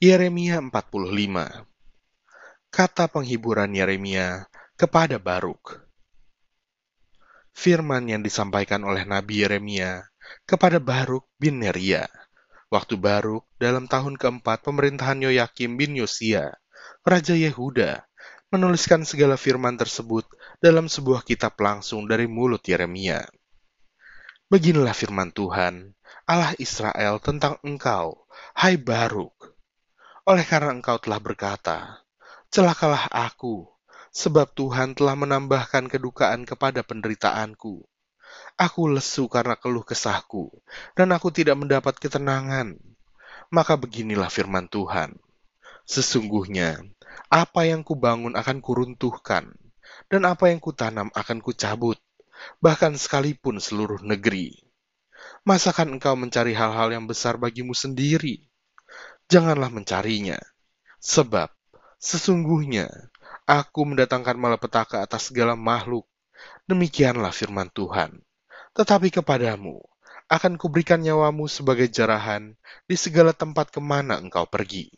Yeremia 45 Kata penghiburan Yeremia kepada Baruk. Firman yang disampaikan oleh Nabi Yeremia kepada Baruk bin Neria. Waktu Baruk dalam tahun keempat pemerintahan Yoyakim bin Yosia, Raja Yehuda, menuliskan segala firman tersebut dalam sebuah kitab langsung dari mulut Yeremia. Beginilah firman Tuhan, Allah Israel tentang engkau, hai Baruk, oleh karena engkau telah berkata, Celakalah aku, sebab Tuhan telah menambahkan kedukaan kepada penderitaanku. Aku lesu karena keluh kesahku, dan aku tidak mendapat ketenangan. Maka beginilah firman Tuhan. Sesungguhnya, apa yang kubangun akan kuruntuhkan, dan apa yang kutanam akan kucabut, bahkan sekalipun seluruh negeri. Masakan engkau mencari hal-hal yang besar bagimu sendiri? Janganlah mencarinya. Sebab sesungguhnya aku mendatangkan malapetaka atas segala makhluk. Demikianlah firman Tuhan. Tetapi kepadamu akan kuberikan nyawamu sebagai jarahan di segala tempat ke mana engkau pergi.